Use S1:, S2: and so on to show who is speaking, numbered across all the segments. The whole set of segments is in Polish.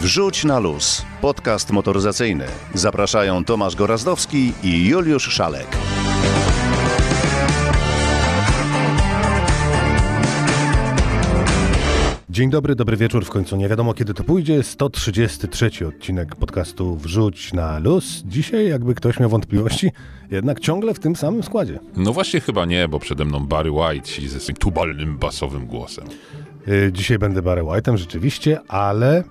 S1: Wrzuć na luz. Podcast motoryzacyjny. Zapraszają Tomasz Gorazdowski i Juliusz Szalek.
S2: Dzień dobry, dobry wieczór. W końcu nie wiadomo kiedy to pójdzie. 133 odcinek podcastu Wrzuć na luz. Dzisiaj, jakby ktoś miał wątpliwości, jednak ciągle w tym samym składzie.
S3: No właśnie chyba nie, bo przede mną Barry White ze swoim tubalnym, basowym głosem.
S2: Yy, dzisiaj będę Barry White'em rzeczywiście, ale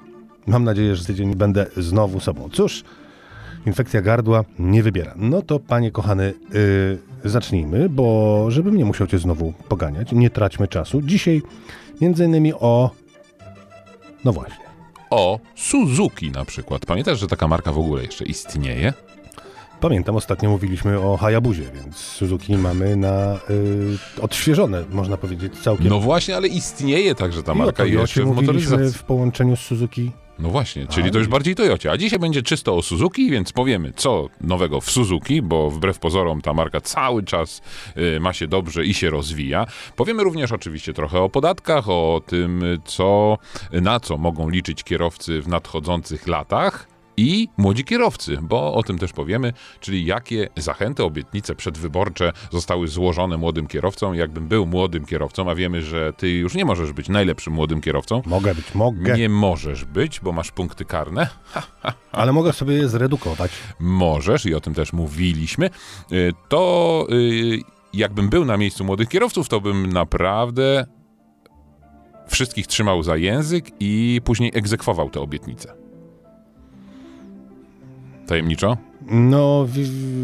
S2: mam nadzieję, że tydzień będę znowu sobą. Cóż, infekcja gardła nie wybiera. No to panie kochany, yy, zacznijmy, bo żebym nie musiał cię znowu poganiać, nie traćmy czasu. Dzisiaj między innymi o... No właśnie.
S3: O Suzuki na przykład. Pamiętasz, że taka marka w ogóle jeszcze istnieje?
S2: Pamiętam, ostatnio mówiliśmy o Hayabuzie, więc Suzuki mamy na y, odświeżone, można powiedzieć, całkiem.
S3: No właśnie, ale istnieje także ta
S2: I
S3: marka
S2: Toyocie
S3: jeszcze w motoryzacji.
S2: w połączeniu z Suzuki.
S3: No właśnie, czyli
S2: A,
S3: to już
S2: i-
S3: bardziej Toyocie. A dzisiaj będzie czysto o Suzuki, więc powiemy co nowego w Suzuki, bo wbrew pozorom ta marka cały czas y, ma się dobrze i się rozwija. Powiemy również oczywiście trochę o podatkach, o tym co, na co mogą liczyć kierowcy w nadchodzących latach. I młodzi kierowcy, bo o tym też powiemy, czyli jakie zachęty, obietnice przedwyborcze zostały złożone młodym kierowcom. Jakbym był młodym kierowcą, a wiemy, że ty już nie możesz być najlepszym młodym kierowcą,
S2: Mogę być, mogę,
S3: nie możesz być, bo masz punkty karne.
S2: ale mogę sobie je zredukować.
S3: Możesz i o tym też mówiliśmy. Y, To y, jakbym był na miejscu młodych kierowców, to bym naprawdę wszystkich trzymał za język i później egzekwował te obietnice. Tajemniczo?
S2: No,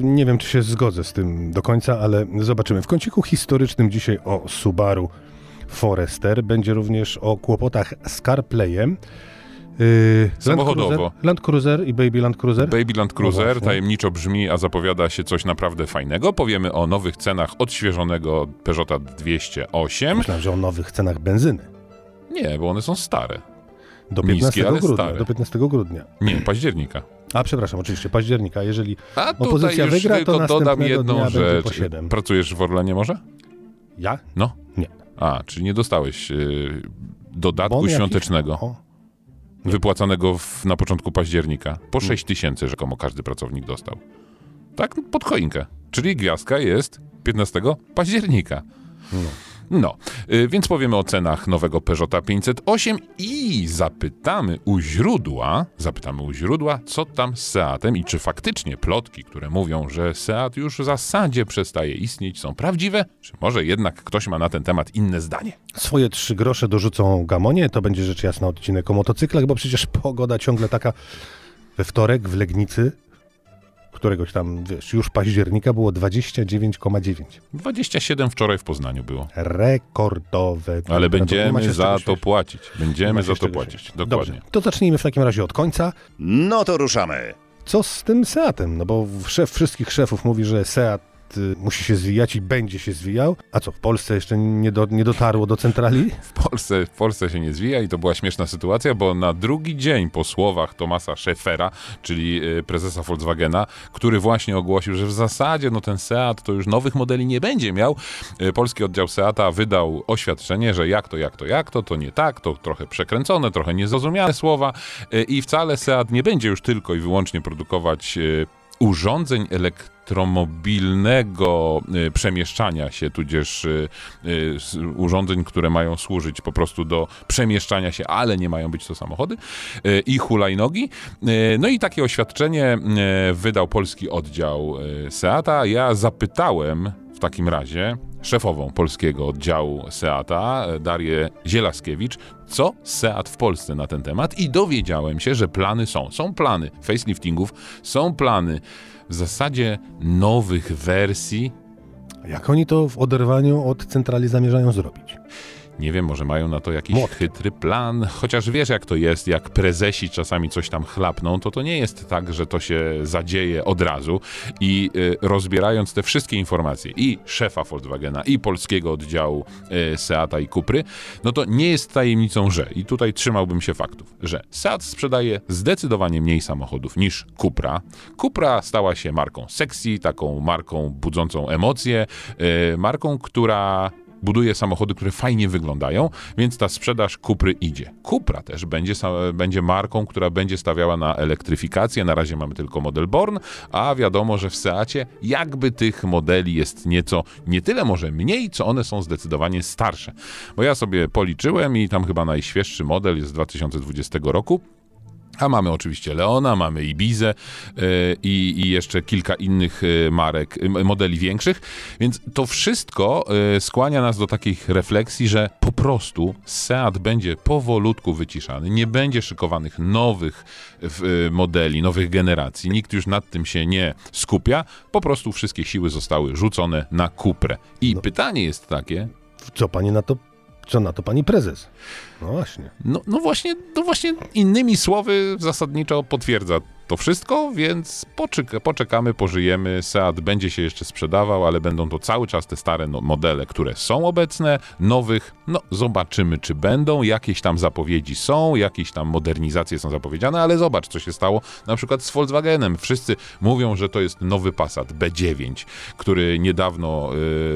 S2: nie wiem, czy się zgodzę z tym do końca, ale zobaczymy. W kąciku historycznym dzisiaj o Subaru Forester. Będzie również o kłopotach z CarPlayem. Yy,
S3: Samochodowo.
S2: Land Cruiser, Land Cruiser i Baby Land Cruiser.
S3: Baby Land Cruiser
S2: właśnie.
S3: tajemniczo brzmi, a zapowiada się coś naprawdę fajnego. Powiemy o nowych cenach odświeżonego Peugeota 208.
S2: Myślałem, że o nowych cenach benzyny.
S3: Nie, bo one są stare.
S2: Do
S3: Niskie,
S2: 15
S3: ale
S2: grudnia.
S3: stare.
S2: Do 15 grudnia.
S3: Nie, października.
S2: A przepraszam, oczywiście, października. Jeżeli
S3: A
S2: Opozycja
S3: już
S2: wygra, to
S3: dodam jedną rzecz.
S2: po siedem.
S3: Pracujesz w Orlenie może?
S2: ja?
S3: No.
S2: Nie.
S3: A, czyli nie dostałeś y, dodatku
S2: Bon jakiś?
S3: świątecznego wypłacanego w, na początku października.
S2: Mm.
S3: Po 6 tysięcy rzekomo każdy pracownik dostał. Tak, pod choinkę. Czyli gwiazdka jest 15 października. No, y, więc powiemy o cenach nowego Peugeota 508 i zapytamy u źródła, zapytamy u źródła, co tam z Seatem i czy faktycznie plotki, które mówią, że Seat już w zasadzie przestaje istnieć, są prawdziwe, czy może jednak ktoś ma na ten temat inne zdanie.
S2: Swoje trzy grosze dorzucą Gamonie, to będzie rzecz jasna odcinek o motocyklach, bo przecież pogoda ciągle taka we wtorek w Legnicy, któregoś tam, wiesz, już października było 29,9.
S3: 27 wczoraj w Poznaniu było.
S2: Rekordowe.
S3: Ale będziemy za to płacić. Będziemy za to płacić. Dokładnie.
S2: Dobrze, to zacznijmy w takim razie od końca.
S1: No to ruszamy.
S2: Co z tym Seatem? No bo szef wszystkich szefów mówi, że Seat y, musi się zwijać i będzie się zwijał. A co, w Polsce jeszcze nie, do, nie dotarło do centrali?
S3: W Polsce, w Polsce się nie zwija i to była śmieszna sytuacja, bo na drugi dzień po słowach Tomasa Scheffera, czyli y, prezesa Volkswagena, który właśnie ogłosił, że w zasadzie no ten Seat to już nowych modeli nie będzie miał, y, polski oddział Seata wydał oświadczenie, że jak to, jak to, jak to, to nie tak, to trochę przekręcone, trochę niezrozumiałe słowa i wcale Seat nie będzie już tylko i wyłącznie produkować urządzeń elektromobilnego y, przemieszczania się, tudzież y, y, urządzeń, które mają służyć po prostu do przemieszczania się, ale nie mają być to samochody i hulajnogi. No i takie oświadczenie wydał polski oddział Seata. Ja zapytałem w takim razie szefową polskiego oddziału Seata, y, Darię Zielaskiewicz, co Seat w Polsce na ten temat i dowiedziałem się, że plany są. Są plany faceliftingów, są plany w zasadzie nowych wersji.
S2: Jak oni to w oderwaniu od centrali zamierzają zrobić?
S3: Nie wiem, może mają na to jakiś
S2: Młotkiem.
S3: chytry plan, chociaż wiesz jak to jest, jak prezesi czasami coś tam chlapną, to to nie jest tak, że to się zadzieje od razu i y, rozbierając te wszystkie informacje i szefa Volkswagena i polskiego oddziału y, Seata i Kupry, no to nie jest tajemnicą, że i tutaj trzymałbym się faktów, że Seat sprzedaje zdecydowanie mniej samochodów niż Cupra. Cupra stała się marką sexy, taką marką budzącą emocje, y, marką, która buduje samochody, które fajnie wyglądają, więc ta sprzedaż Kupry idzie. Kupra też będzie, będzie marką, która będzie stawiała na elektryfikację. Na razie mamy tylko model Born, a wiadomo, że w Seacie jakby tych modeli jest nieco, nie tyle może mniej, co one są zdecydowanie starsze. Bo ja sobie policzyłem i tam chyba najświeższy model jest z 2020 roku. A mamy oczywiście Leona, mamy Ibizę yy, i, i jeszcze kilka innych yy, marek, modeli większych, więc to wszystko yy, skłania nas do takich refleksji, że po prostu Seat będzie powolutku wyciszany, nie będzie szykowanych nowych modeli, nowych generacji, nikt już nad tym się nie skupia, po prostu wszystkie siły zostały rzucone na Cuprę. I pytanie jest takie,
S2: Co pani na to, co na to pani prezes? No właśnie.
S3: No, no właśnie, no właśnie innymi słowy zasadniczo potwierdza to wszystko, więc poczek- poczekamy, pożyjemy. Seat będzie się jeszcze sprzedawał, ale będą to cały czas te stare no, modele, które są obecne, nowych, no zobaczymy czy będą, jakieś tam zapowiedzi są, jakieś tam modernizacje są zapowiedziane, ale zobacz co się stało na przykład z Volkswagenem. Wszyscy mówią, że to jest nowy Passat B9, który niedawno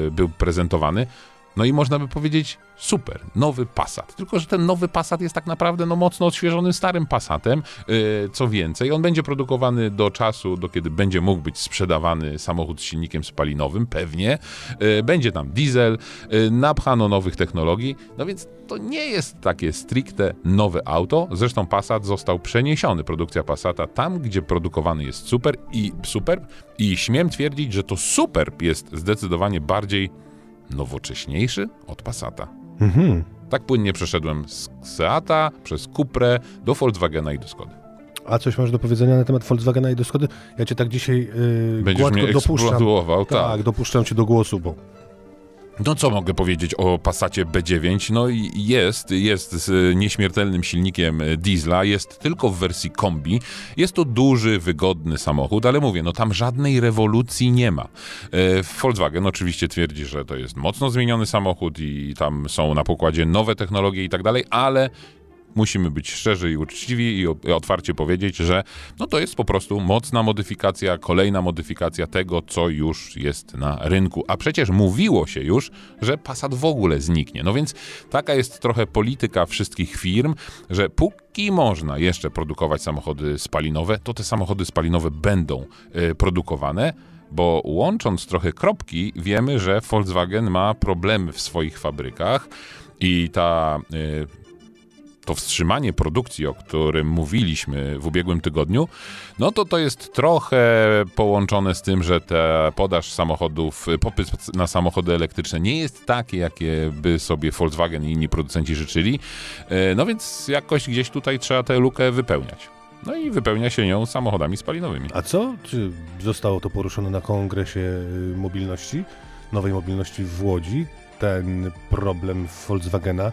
S3: y, był prezentowany. No i można by powiedzieć, super, nowy Passat. Tylko, że ten nowy Passat jest tak naprawdę no, mocno odświeżonym starym Passatem. Yy, co więcej, on będzie produkowany do czasu, do kiedy będzie mógł być sprzedawany samochód z silnikiem spalinowym, pewnie. Yy, będzie tam diesel, yy, napchano nowych technologii, no więc to nie jest takie stricte nowe auto. Zresztą Passat został przeniesiony, produkcja Passata, tam, gdzie produkowany jest super i Superb i śmiem twierdzić, że to Superb jest zdecydowanie bardziej nowocześniejszy od Passata.
S2: Mhm.
S3: Tak płynnie przeszedłem z Seata przez Cuprę do Volkswagena i do Skody.
S2: A coś masz do powiedzenia na temat Volkswagena i do Skody? Ja cię tak dzisiaj yy,
S3: Będziesz mnie
S2: dopuszczam. Tak,
S3: tak.
S2: dopuszczam cię do głosu, bo
S3: No co mogę powiedzieć o Passacie B9? No jest, jest z nieśmiertelnym silnikiem diesla, jest tylko w wersji kombi. Jest to duży, wygodny samochód, ale mówię, no tam żadnej rewolucji nie ma. E, Volkswagen oczywiście twierdzi, że to jest mocno zmieniony samochód i tam są na pokładzie nowe technologie i tak dalej, ale musimy być szczerzy i uczciwi i otwarcie powiedzieć, że no to jest po prostu mocna modyfikacja, kolejna modyfikacja tego, co już jest na rynku. A przecież mówiło się już, że Passat w ogóle zniknie. No więc taka jest trochę polityka wszystkich firm, że póki można jeszcze produkować samochody spalinowe, to te samochody spalinowe będą y, produkowane. Bo łącząc trochę kropki, wiemy, że Volkswagen ma problemy w swoich fabrykach i ta y, to wstrzymanie produkcji, o którym mówiliśmy w ubiegłym tygodniu, no to to jest trochę połączone z tym, że ta podaż samochodów, popyt na samochody elektryczne nie jest takie, jakie by sobie Volkswagen i inni producenci życzyli. E, No więc jakoś gdzieś tutaj trzeba tę lukę wypełniać. No i wypełnia się ją samochodami spalinowymi.
S2: A co? Czy zostało to poruszone na kongresie y, mobilności, nowej mobilności w Łodzi? Ten problem Volkswagena,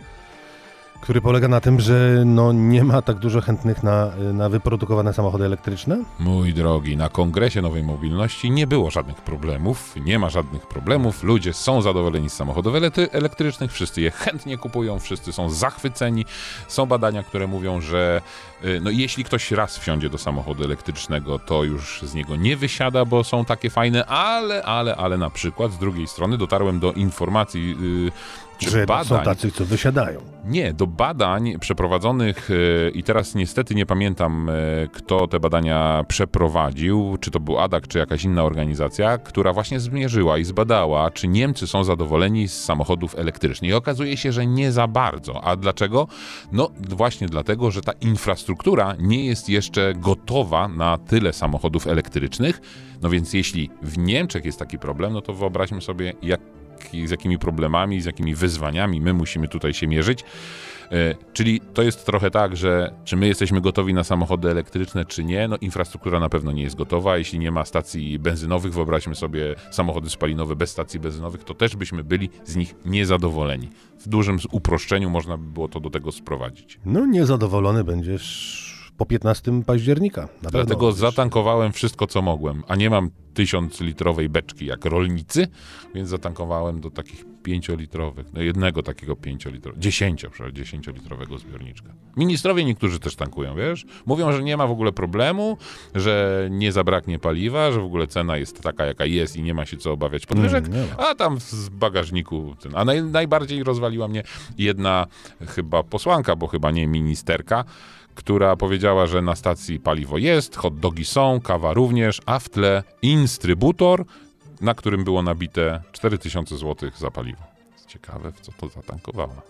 S2: który polega na tym, że no nie ma tak dużo chętnych na, y, na wyprodukowane samochody elektryczne?
S3: Mój drogi, na kongresie Nowej Mobilności nie było żadnych problemów, nie ma żadnych problemów. Ludzie są zadowoleni z samochodów elektrycznych, wszyscy je chętnie kupują, wszyscy są zachwyceni. Są badania, które mówią, że y, no, jeśli ktoś raz wsiądzie do samochodu elektrycznego, to już z niego nie wysiada, bo są takie fajne, ale, ale, ale na przykład z drugiej strony dotarłem do informacji yy, czy
S2: Że
S3: badań.
S2: są tacy, co wysiadają.
S3: Nie, do badań przeprowadzonych e, i teraz niestety nie pamiętam, e, kto te badania przeprowadził, czy to był ADAK, czy jakaś inna organizacja, która właśnie zmierzyła i zbadała, czy Niemcy są zadowoleni z samochodów elektrycznych. I okazuje się, że nie za bardzo. A dlaczego? No właśnie dlatego, że ta infrastruktura nie jest jeszcze gotowa na tyle samochodów elektrycznych. No więc jeśli w Niemczech jest taki problem, no to wyobraźmy sobie, jak z jakimi problemami, z jakimi wyzwaniami my musimy tutaj się mierzyć. E, czyli to jest trochę tak, że czy my jesteśmy gotowi na samochody elektryczne, czy nie? No infrastruktura na pewno nie jest gotowa. Jeśli nie ma stacji benzynowych, wyobraźmy sobie samochody spalinowe bez stacji benzynowych, to też byśmy byli z nich niezadowoleni. W dużym uproszczeniu można by było to do tego sprowadzić.
S2: No niezadowolony będziesz po 15 października.
S3: Dlatego
S2: pewno.
S3: zatankowałem wszystko, co mogłem, a nie mam tysiąc litrowej beczki jak rolnicy, więc zatankowałem do takich pięciolitrowych, no jednego takiego pięciolitrowego, dziesięcio, przepraszam, dziesięciolitrowego zbiorniczka. Ministrowie niektórzy też tankują, wiesz? Mówią, że nie ma w ogóle problemu, że nie zabraknie paliwa, że w ogóle cena jest taka, jaka jest i nie ma się co obawiać podwyżek,
S2: Mm, nie ma.
S3: a tam z bagażniku, ten, a naj, najbardziej rozwaliła mnie jedna chyba posłanka, bo chyba nie ministerka, która powiedziała, że na stacji paliwo jest, hot dogi są, kawa również, a w tle instrybutor, na którym było nabite 4000 zł za paliwo. Ciekawe, w co to zatankowała.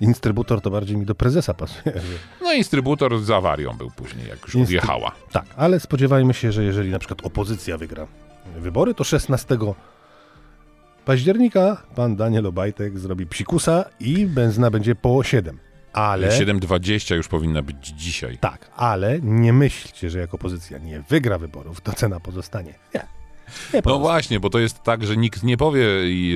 S2: Instrybutor to bardziej mi do prezesa pasuje.
S3: No instrybutor z awarią był później, jak już
S2: Instry-
S3: odjechała.
S2: Tak, ale spodziewajmy się, że jeżeli na przykład opozycja wygra wybory, to 16 października pan Daniel Obajtek zrobi psikusa i benzyna będzie po 7. Ale...
S3: 7,20 już powinna być dzisiaj.
S2: Tak, ale nie myślcie, że jak opozycja nie wygra wyborów, to cena pozostanie. Nie. Nie
S3: No właśnie, bo to jest tak, że nikt nie powie,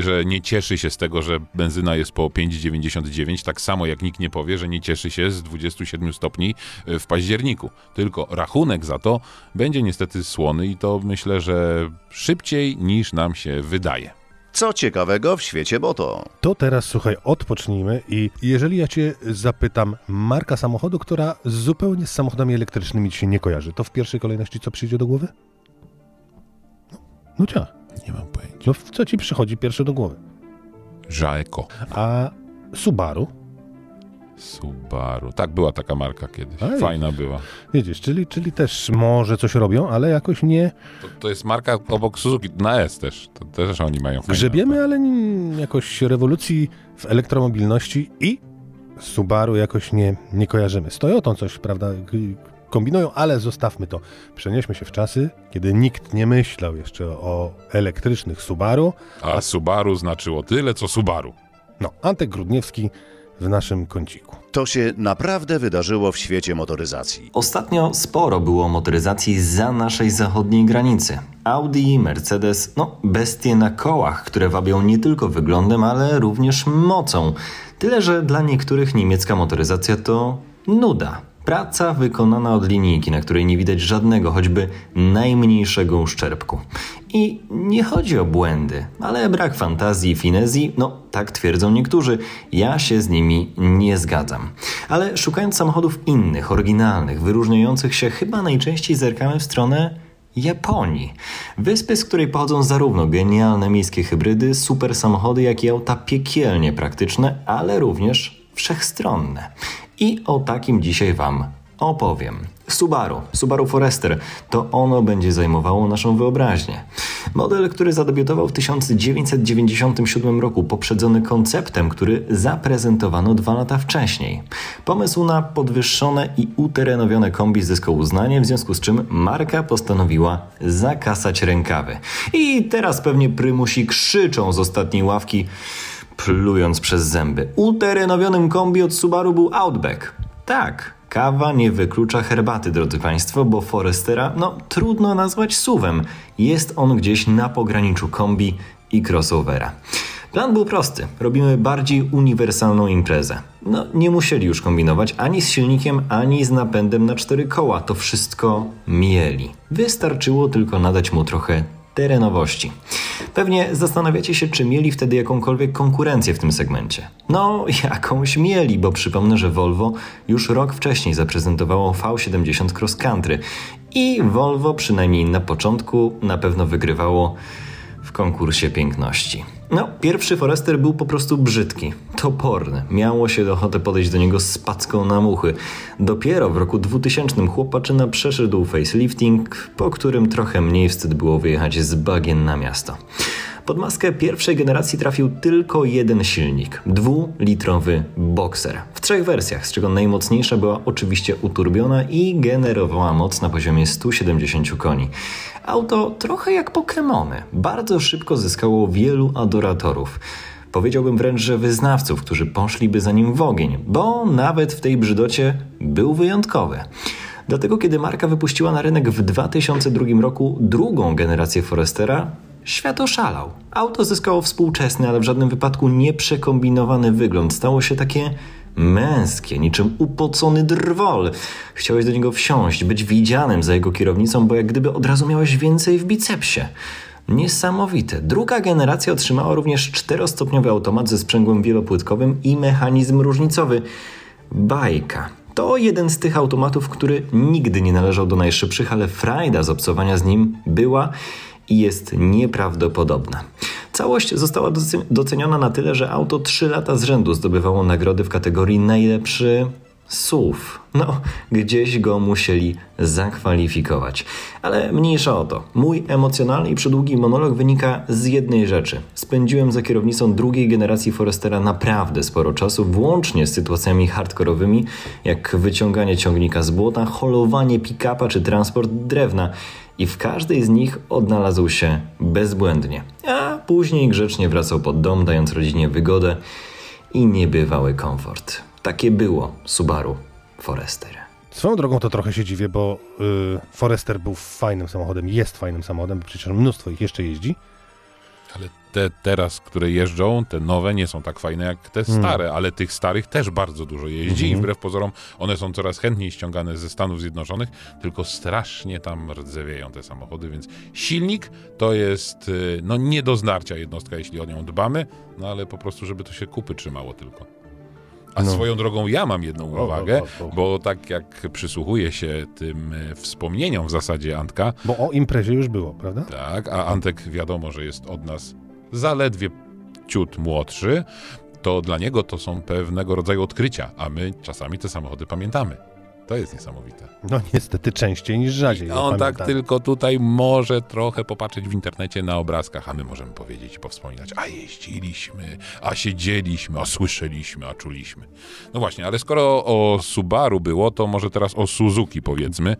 S3: że nie cieszy się z tego, że benzyna jest po 5,99, tak samo jak nikt nie powie, że nie cieszy się z 27 stopni y, w październiku. Tylko rachunek za to będzie niestety słony i to myślę, że szybciej niż nam się wydaje.
S1: Co ciekawego w świecie moto?
S2: To teraz słuchaj, odpocznijmy i jeżeli ja cię zapytam, marka samochodu, która zupełnie z samochodami elektrycznymi ci się nie kojarzy, to w pierwszej kolejności co przyjdzie do głowy? No, ciach.
S3: Nie mam pojęcia.
S2: No co ci przychodzi pierwsze do głowy?
S3: Żaeko.
S2: A Subaru?
S3: Subaru. Tak, była taka marka kiedyś.
S2: Ej.
S3: Fajna była.
S2: Widzisz, czyli, czyli też może coś robią, ale jakoś nie
S3: To, to jest marka obok Suzuki, na S też. To też oni mają fajne.
S2: grzebiemy, ale jakoś rewolucji w elektromobilności i Subaru jakoś nie, nie kojarzymy. Z Toyotą coś, prawda, kombinują, ale zostawmy to. Przenieśmy się w czasy, kiedy nikt nie myślał jeszcze o elektrycznych Subaru.
S3: A Subaru znaczyło tyle, co Subaru.
S2: No, Antek Grudniewski w naszym kąciku.
S1: To się naprawdę wydarzyło w świecie motoryzacji.
S4: Ostatnio sporo było motoryzacji za naszej zachodniej granicy. Audi, Mercedes, no bestie na kołach, które wabią nie tylko wyglądem, ale również mocą. Tyle, że dla niektórych niemiecka motoryzacja to nuda. Praca wykonana od linijki, na której nie widać żadnego, choćby najmniejszego uszczerbku. I nie chodzi o błędy, ale brak fantazji i finezji, no tak twierdzą niektórzy. Ja się z nimi nie zgadzam. Ale szukając samochodów innych, oryginalnych, wyróżniających się, chyba najczęściej zerkamy w stronę Japonii. Wyspy, z której pochodzą zarówno genialne miejskie hybrydy, super samochody, jak i auta piekielnie praktyczne, ale również wszechstronne. I o takim dzisiaj Wam opowiem. Subaru, Subaru Forester, to ono będzie zajmowało naszą wyobraźnię. Model, który zadebiutował w 1997 roku, poprzedzony konceptem, który zaprezentowano dwa lata wcześniej. Pomysł na podwyższone i uterenowione kombi zyskał uznanie, w związku z czym marka postanowiła zakasać rękawy. I teraz pewnie prymusi krzyczą z ostatniej ławki, plując przez zęby. Uterenowionym kombi od Subaru był Outback. Tak, kawa nie wyklucza herbaty, drodzy Państwo, bo Forestera, no trudno nazwać suwem. Jest on gdzieś na pograniczu kombi i crossovera. Plan był prosty. Robimy bardziej uniwersalną imprezę. No, nie musieli już kombinować ani z silnikiem, ani z napędem na cztery koła. To wszystko mieli. Wystarczyło tylko nadać mu trochę terenowości. Pewnie zastanawiacie się, czy mieli wtedy jakąkolwiek konkurencję w tym segmencie. No, jakąś mieli, bo przypomnę, że Volvo już rok wcześniej zaprezentowało V70 Cross Country i Volvo przynajmniej na początku na pewno wygrywało w konkursie piękności. No, pierwszy Forester był po prostu brzydki, toporny. Miało się ochotę podejść do niego z na muchy. Dopiero w roku 2000 chłopaczyna przeszedł facelifting, po którym trochę mniej wstyd było wyjechać z bagien na miasto. Pod maskę pierwszej generacji trafił tylko jeden silnik dwulitrowy Boxer. W trzech wersjach, z czego najmocniejsza była oczywiście uturbiona i generowała moc na poziomie 170 koni. Auto trochę jak Pokémony. Bardzo szybko zyskało wielu adoratorów. Powiedziałbym wręcz, że wyznawców, którzy poszliby za nim w ogień, bo nawet w tej brzydocie był wyjątkowy. Dlatego, kiedy marka wypuściła na rynek w 2002 roku drugą generację Forestera, świat oszalał. Auto zyskało współczesny, ale w żadnym wypadku nieprzekombinowany wygląd. Stało się takie męskie, niczym upocony drwol. Chciałeś do niego wsiąść, być widzianym za jego kierownicą, bo jak gdyby od razu miałeś więcej w bicepsie. Niesamowite. Druga generacja otrzymała również czterostopniowy automat ze sprzęgłem wielopłytkowym i mechanizm różnicowy. Bajka. To jeden z tych automatów, który nigdy nie należał do najszybszych, ale frajda z obcowania z nim była i jest nieprawdopodobna. Całość została doceniona na tyle, że auto 3 lata z rzędu zdobywało nagrody w kategorii najlepszy słów. No, gdzieś go musieli zakwalifikować. Ale mniejsza o to. Mój emocjonalny i przydługi monolog wynika z jednej rzeczy. Spędziłem za kierownicą drugiej generacji Forestera naprawdę sporo czasu, włącznie z sytuacjami hardkorowymi, jak wyciąganie ciągnika z błota, holowanie pick-upa czy transport drewna. I w każdej z nich odnalazł się bezbłędnie. A później grzecznie wracał pod dom, dając rodzinie wygodę i niebywały komfort. Takie było Subaru Forester.
S2: Swoją drogą to trochę się dziwię, bo y, Forester był fajnym samochodem, jest fajnym samochodem, bo przecież mnóstwo ich jeszcze jeździ.
S3: Ale te teraz, które jeżdżą, te nowe nie są tak fajne jak te
S2: Hmm.
S3: stare, ale tych starych też bardzo dużo jeździ
S2: Mhm.
S3: i wbrew pozorom one są coraz chętniej ściągane ze Stanów Zjednoczonych, tylko strasznie tam rdzewieją te samochody, więc silnik to jest y, no nie do zdarcia jednostka, jeśli o nią dbamy, no ale po prostu, żeby to się kupy trzymało tylko. A
S2: No.
S3: swoją drogą ja mam jedną
S2: O, o,
S3: uwagę,
S2: o, o.
S3: bo tak jak przysłuchuję się tym y, wspomnieniom w zasadzie Antka,
S2: Bo o imprezie już było, prawda?
S3: tak, a Antek wiadomo, że jest od nas zaledwie ciut młodszy, to dla niego to są pewnego rodzaju odkrycia, a my czasami te samochody pamiętamy. To jest niesamowite.
S2: No niestety częściej niż rzadziej.
S3: On tak tylko tutaj może trochę popatrzeć w internecie na obrazkach, a my możemy powiedzieć i powspominać, a jeździliśmy, a siedzieliśmy, a słyszeliśmy, a czuliśmy. No właśnie, ale skoro o Subaru było, to może teraz o Suzuki powiedzmy,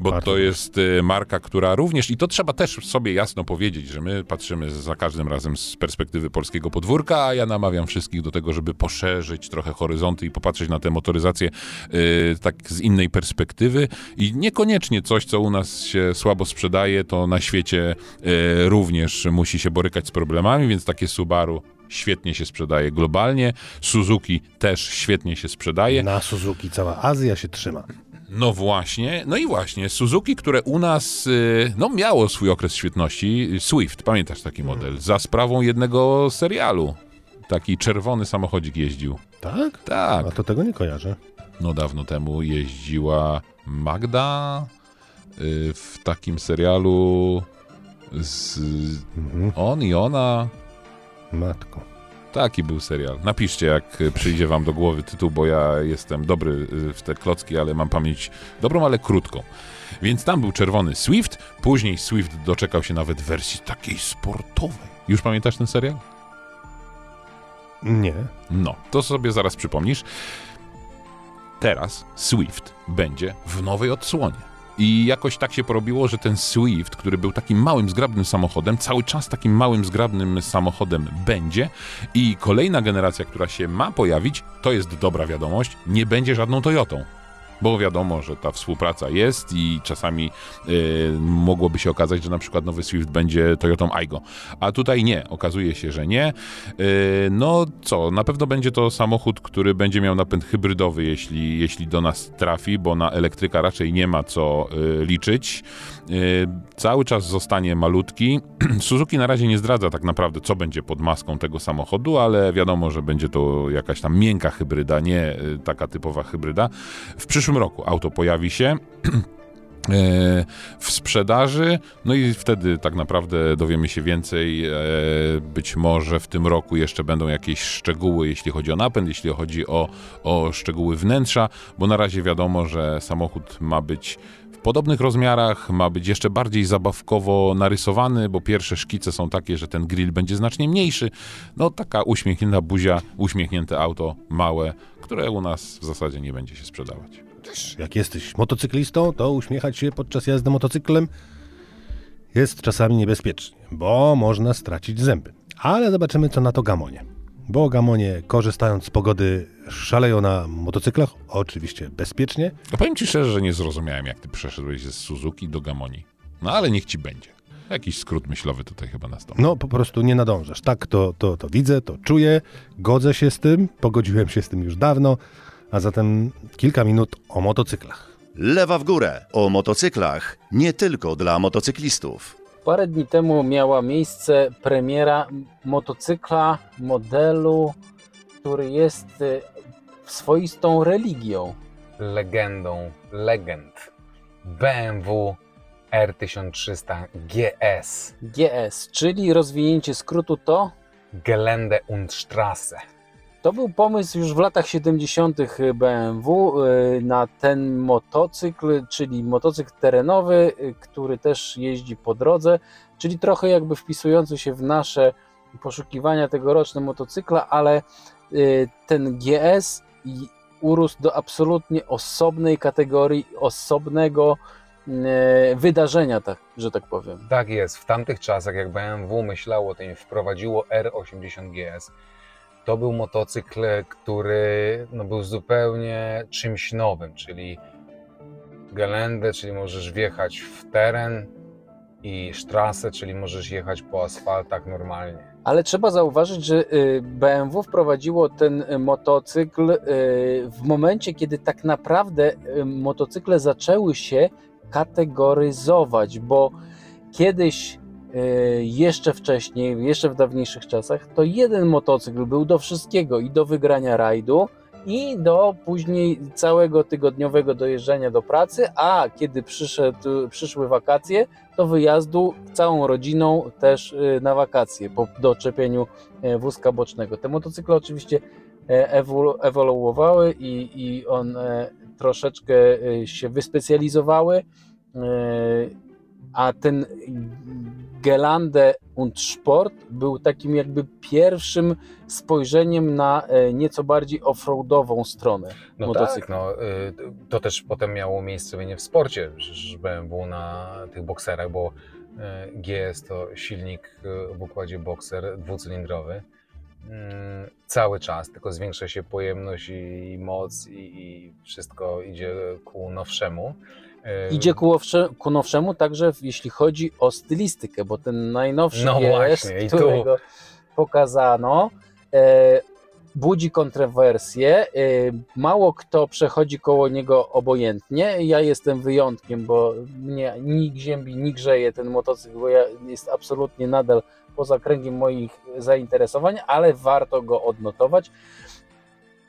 S3: bo
S2: Bardzo
S3: to jest y, marka, która również, i to trzeba też sobie jasno powiedzieć, że my patrzymy za każdym razem z perspektywy polskiego podwórka, a ja namawiam wszystkich do tego, żeby poszerzyć trochę horyzonty i popatrzeć na tę motoryzację y, tak z innej perspektywy i niekoniecznie coś, co u nas się słabo sprzedaje, to na świecie y, również musi się borykać z problemami, więc takie Subaru świetnie się sprzedaje globalnie, Suzuki też świetnie się sprzedaje.
S2: Na Suzuki cała Azja się trzyma.
S3: No właśnie, no i właśnie, Suzuki, które u nas, y, no miało swój okres świetności, Swift, pamiętasz taki model, za sprawą jednego serialu. Taki czerwony samochodzik jeździł.
S2: Tak?
S3: Tak,
S2: A to tego nie kojarzę.
S3: no dawno temu jeździła Magda y, w takim serialu z
S2: Mhm.
S3: on i ona.
S2: Matko.
S3: Taki był serial. Napiszcie, jak przyjdzie wam do głowy tytuł, bo ja jestem dobry y, w te klocki, ale mam pamięć dobrą, ale krótką. Więc tam był czerwony Swift, później Swift doczekał się nawet wersji takiej sportowej. Już pamiętasz ten serial?
S2: Nie.
S3: No, to sobie zaraz przypomnisz. Teraz Swift będzie w nowej odsłonie. I jakoś tak się porobiło, że ten Swift, który był takim małym, zgrabnym samochodem, cały czas takim małym, zgrabnym samochodem będzie. I kolejna generacja, która się ma pojawić, to jest dobra wiadomość, nie będzie żadną Toyotą. Bo wiadomo, że ta współpraca jest i czasami y, mogłoby się okazać, że na przykład nowy Swift będzie Toyotą Aygo. A tutaj nie, okazuje się, że nie. Y, no co, na pewno będzie to samochód, który będzie miał napęd hybrydowy, jeśli, jeśli do nas trafi, bo na elektryka raczej nie ma co y, liczyć. Y, cały czas zostanie malutki. Suzuki na razie nie zdradza tak naprawdę, co będzie pod maską tego samochodu, ale wiadomo, że będzie to jakaś tam miękka hybryda, nie y, taka typowa hybryda. W przyszłym roku auto pojawi się. e, w sprzedaży, no i wtedy tak naprawdę dowiemy się więcej. Być może w tym roku jeszcze będą jakieś szczegóły, jeśli chodzi o napęd, jeśli chodzi o, o szczegóły wnętrza, bo na razie wiadomo, że samochód ma być w podobnych rozmiarach, ma być jeszcze bardziej zabawkowo narysowany, bo pierwsze szkice są takie, że ten grill będzie znacznie mniejszy. No taka uśmiechnięta buzia, uśmiechnięte auto, małe, które u nas w zasadzie nie będzie się sprzedawać.
S2: Jak jesteś motocyklistą, to uśmiechać się podczas jazdy motocyklem jest czasami niebezpiecznie, bo można stracić zęby. Ale zobaczymy, co na to gamonie. Bo gamonie, korzystając z pogody, szaleją na motocyklach, oczywiście bezpiecznie.
S3: No powiem ci szczerze, że nie zrozumiałem, jak ty przeszedłeś ze Suzuki do Gamoni. No ale niech ci będzie. Jakiś skrót myślowy tutaj chyba nastąpił.
S2: No, po prostu nie nadążasz. Tak, to, to, to widzę, to czuję, godzę się z tym, pogodziłem się z tym już dawno, a zatem kilka minut o motocyklach.
S1: Lewa w górę o motocyklach nie tylko dla motocyklistów.
S5: Parę dni temu miała miejsce premiera motocykla modelu, który jest y, swoistą religią.
S6: legendą legend BMW R1300 GS
S5: GS, czyli rozwinięcie skrótu to
S6: Gelände und Straße.
S5: To był pomysł już w latach 70. BMW y, na ten motocykl, czyli motocykl terenowy, y, który też jeździ po drodze, czyli trochę jakby wpisujący się w nasze poszukiwania tegoroczne motocykla, ale y, ten GS urósł do absolutnie osobnej kategorii, osobnego wydarzenia, tak, że tak powiem.
S6: Tak jest, w tamtych czasach jak BMW myślało o tym wprowadziło R80 GS, to był motocykl, który no, był zupełnie czymś nowym, czyli Gelände, czyli możesz wjechać w teren i Straße, czyli możesz jechać po asfaltach normalnie.
S5: Ale trzeba zauważyć, że y, BMW wprowadziło ten y, motocykl y, w momencie, kiedy tak naprawdę motocykle zaczęły się kategoryzować, bo kiedyś jeszcze wcześniej, jeszcze w dawniejszych czasach, to jeden motocykl był do wszystkiego i do wygrania rajdu, i do później całego tygodniowego dojeżdżania do pracy, a kiedy przyszedł, przyszły wakacje, to wyjazdu całą rodziną też y, na wakacje po doczepieniu e, wózka bocznego. Te motocykle oczywiście e, ewolu- ewoluowały i, i one troszeczkę e, się wyspecjalizowały, a ten Gelande und Sport był takim jakby pierwszym spojrzeniem na e, nieco bardziej offroadową stronę
S6: No
S5: motocykla.
S6: tak, no, y, to też potem miało miejsce w sporcie, że BMW na tych bokserach, bo y, GS to silnik w układzie bokser dwucylindrowy. Mm, Cały czas, tylko zwiększa się pojemność i, moc i wszystko idzie ku nowszemu. Y,
S5: Idzie ku, owsze, ku nowszemu także jeśli chodzi o stylistykę, bo ten najnowszy
S6: No właśnie, tu-
S5: którego pokazano, e, budzi kontrowersje. E, mało kto przechodzi koło niego obojętnie. Ja jestem wyjątkiem, bo mnie ni ziębi, ni grzeje ten motocykl, bo ja, jest absolutnie nadal poza kręgiem moich zainteresowań, ale warto go odnotować.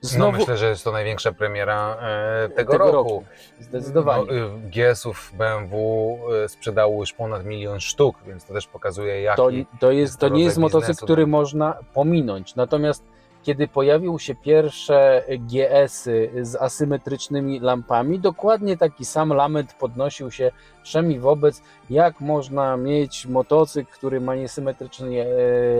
S6: No
S5: Znowu,
S6: myślę, że jest to największa premiera e, tego,
S5: Tego
S6: roku.
S5: roku, zdecydowanie.
S6: No, y, GS-ów BMW y, sprzedało już ponad milion sztuk, więc to też pokazuje jaki...
S5: to, to, jest,
S6: jest to
S5: nie jest motocykl, który
S6: tak.
S5: można pominąć. Natomiast kiedy pojawiły się pierwsze GS-y z asymetrycznymi lampami, dokładnie taki sam lament podnosił się wszemi wobec, jak można mieć motocykl, który ma niesymetryczne e,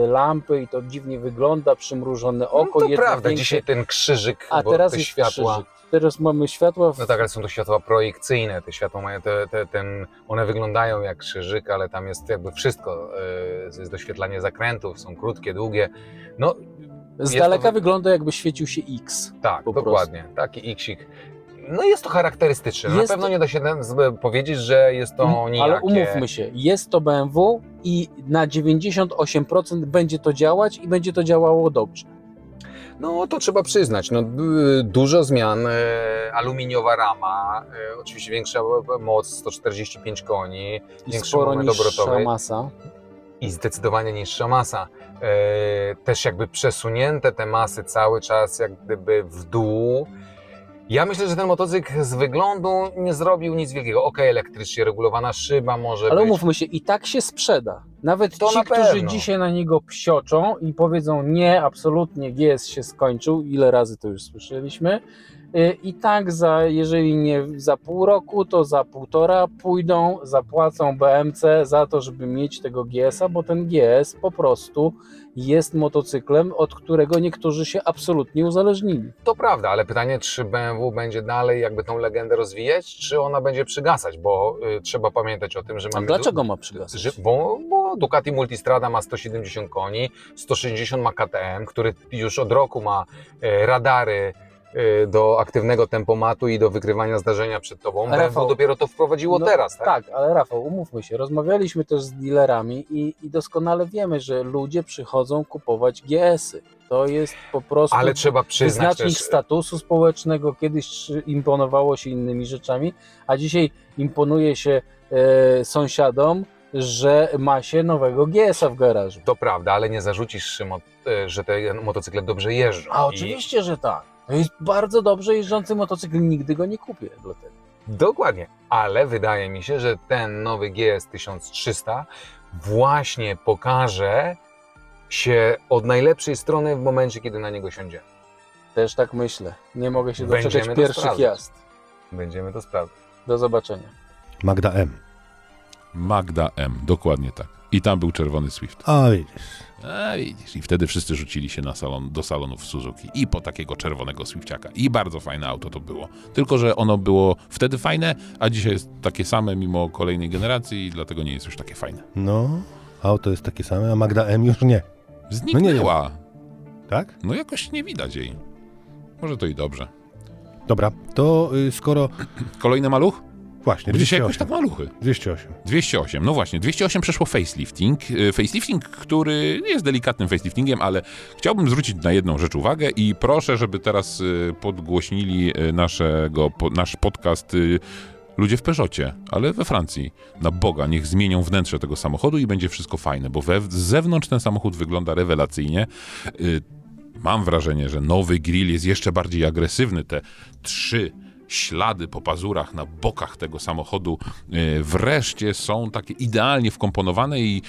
S5: lampy i to dziwnie wygląda, przymrużone oko.
S6: no to prawda,
S5: większe.
S6: dzisiaj ten krzyżyk,
S5: A
S6: bo
S5: teraz
S6: te
S5: jest
S6: światła...
S5: krzyżyk. Teraz mamy światła w
S6: No tak, ale są to światła projekcyjne, te światła mają te, te, ten, one wyglądają jak krzyżyk, ale tam jest jakby wszystko, jest doświetlanie zakrętów, są krótkie, długie, no
S5: z
S6: jest
S5: daleka
S6: to-
S5: wygląda jakby świecił się X.
S6: tak, dokładnie, taki iksik. No jest to charakterystyczne, na
S5: Jest
S6: pewno
S5: to-
S6: nie da się powiedzieć, że jest to
S5: Mm,
S6: nijakie.
S5: Ale umówmy się, jest to BMW i na 98% będzie to działać i będzie to działało dobrze.
S6: No to trzeba przyznać, no, dużo zmian, e, aluminiowa rama, e, oczywiście większa moc, 145 koni,
S5: I
S6: Większy
S5: sporo
S6: moment
S5: niższa
S6: obrotowy.
S5: masa.
S6: i zdecydowanie niższa masa. E, też jakby przesunięte te masy cały czas jak gdyby w dół. Ja myślę, że ten motocykl z wyglądu nie zrobił nic wielkiego. Okej, elektrycznie regulowana szyba może
S5: Ale
S6: być.
S5: umówmy się, i tak się sprzeda. Nawet
S6: To
S5: ci,
S6: na
S5: którzy dzisiaj na niego psioczą i powiedzą nie, absolutnie GS się skończył, ile razy to już słyszeliśmy, i tak za, jeżeli nie za pół roku, to za półtora pójdą, zapłacą BMC za to, żeby mieć tego GS-a, bo ten GS po prostu jest motocyklem, od którego niektórzy się absolutnie uzależnili.
S6: To prawda, ale pytanie, czy BMW będzie dalej jakby tą legendę rozwijać, czy ona będzie przygasać, bo y, trzeba pamiętać o tym, że
S5: A
S6: mamy...
S5: dlaczego ma przygasać?
S6: Że, bo, bo Ducati Multistrada ma 170 koni, 160 ma KTM, który już od roku ma e, radary do aktywnego tempomatu i do wykrywania zdarzenia przed tobą.
S5: Rafał,
S6: dopiero to wprowadziło
S5: No,
S6: teraz, tak?
S5: Tak, ale Rafał, umówmy się, rozmawialiśmy też z dealerami i, i doskonale wiemy, że ludzie przychodzą kupować GS-y. To jest po prostu
S6: Ale trzeba przyznać też,
S5: statusu społecznego. Kiedyś imponowało się innymi rzeczami, a dzisiaj imponuje się e, sąsiadom, że ma się nowego GS-a w garażu.
S6: to prawda, ale nie zarzucisz, Szymon, że te motocykle dobrze jeżdżą.
S5: A
S6: I-
S5: oczywiście, że tak. To jest bardzo dobrze jeżdżący motocykl, nigdy go nie kupię dlatego.
S6: Dokładnie, ale wydaje mi się, że ten nowy GS 1300 właśnie pokaże się od najlepszej strony w momencie, kiedy na niego siądziemy.
S5: Też tak myślę. Nie mogę się
S6: Będziemy
S5: doczekać
S6: to
S5: pierwszych
S6: sprawdzać.
S5: jazd.
S6: Będziemy to sprawdzać.
S5: Do zobaczenia.
S2: Magda M.
S3: Magda M, dokładnie tak. I tam był czerwony Swift.
S2: A widzisz.
S3: A widzisz, i wtedy wszyscy rzucili się na salon, do salonów Suzuki i po takiego czerwonego Swifciaka. I bardzo fajne auto to było. Tylko, że ono było wtedy fajne, a dzisiaj jest takie same mimo kolejnej generacji i dlatego nie jest już takie fajne.
S2: No, auto jest takie same, a Magda M już nie.
S3: Zniknęła.
S2: Tak?
S3: No jakoś nie widać jej. Może to i dobrze.
S2: Dobra, to y, skoro...
S3: Kolejny maluch?
S2: Właśnie,
S3: Bo dzisiaj jakoś
S2: 208.
S3: tak maluchy.
S2: 208.
S3: 208, no właśnie, 208 przeszło facelifting. Y, Facelifting, który jest delikatnym faceliftingiem, ale chciałbym zwrócić na jedną rzecz uwagę i proszę, żeby teraz y, podgłośnili y, naszego, nasz podcast ludzie w Peugeotie, ale we Francji. Na Boga, niech zmienią wnętrze tego samochodu i będzie wszystko fajne, bo we, z zewnątrz ten samochód wygląda rewelacyjnie. Mam wrażenie, że nowy grill jest jeszcze bardziej agresywny. Te trzy ślady po pazurach na bokach tego samochodu e, wreszcie są takie idealnie wkomponowane i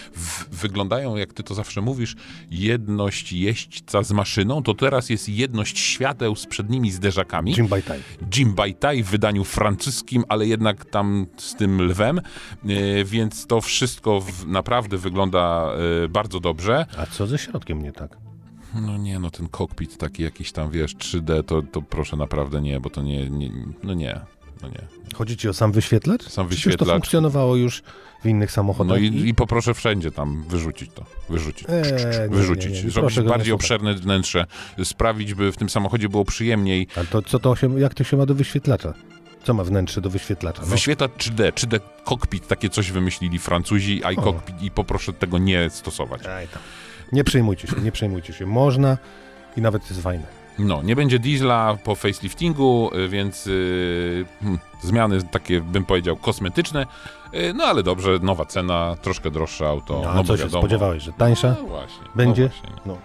S3: wyglądają, jak ty to zawsze mówisz, jedność jeźdźca z maszyną, to teraz jest jedność świateł z przednimi zderzakami.
S2: Jim Time.
S3: Jim Baitai w wydaniu francuskim, ale jednak tam z tym lwem, e, więc to wszystko naprawdę wygląda e, bardzo dobrze.
S2: A co ze środkiem nie tak?
S3: No nie, no ten kokpit taki jakiś tam, wiesz, 3D, to, to proszę naprawdę nie, bo to nie, nie no nie, no nie.
S2: Chodzi ci o sam wyświetlacz?
S3: Sam
S2: Przecież to
S3: wyświetlacz.
S2: funkcjonowało już w innych samochodach.
S3: No i, i poproszę wszędzie tam wyrzucić to, wyrzucić.
S2: Eee,
S3: Wyrzucić,
S2: nie, nie, nie.
S3: zrobić bardziej obszerne wnętrze, sprawić, by w tym samochodzie było przyjemniej.
S2: Ale to co to się, jak to się ma do wyświetlacza? Co ma wnętrze do wyświetlacza? No,
S3: Wyświetlacz 3D, 3D cockpit, takie coś wymyślili Francuzi,
S2: O.
S3: iCockpit i poproszę tego nie stosować.
S2: Aj tam. Nie przejmujcie się, nie przejmujcie się. Można i nawet jest fajne.
S3: No, nie będzie diesla po faceliftingu, y, więc yy, hmm, zmiany takie, bym powiedział, kosmetyczne. Yy, no ale dobrze, nowa cena, troszkę droższe auto.
S2: No,
S3: No,
S2: co się
S3: wiadomo.
S2: spodziewałeś, że tańsza?
S3: No właśnie.
S2: Będzie?
S3: No właśnie.
S2: No.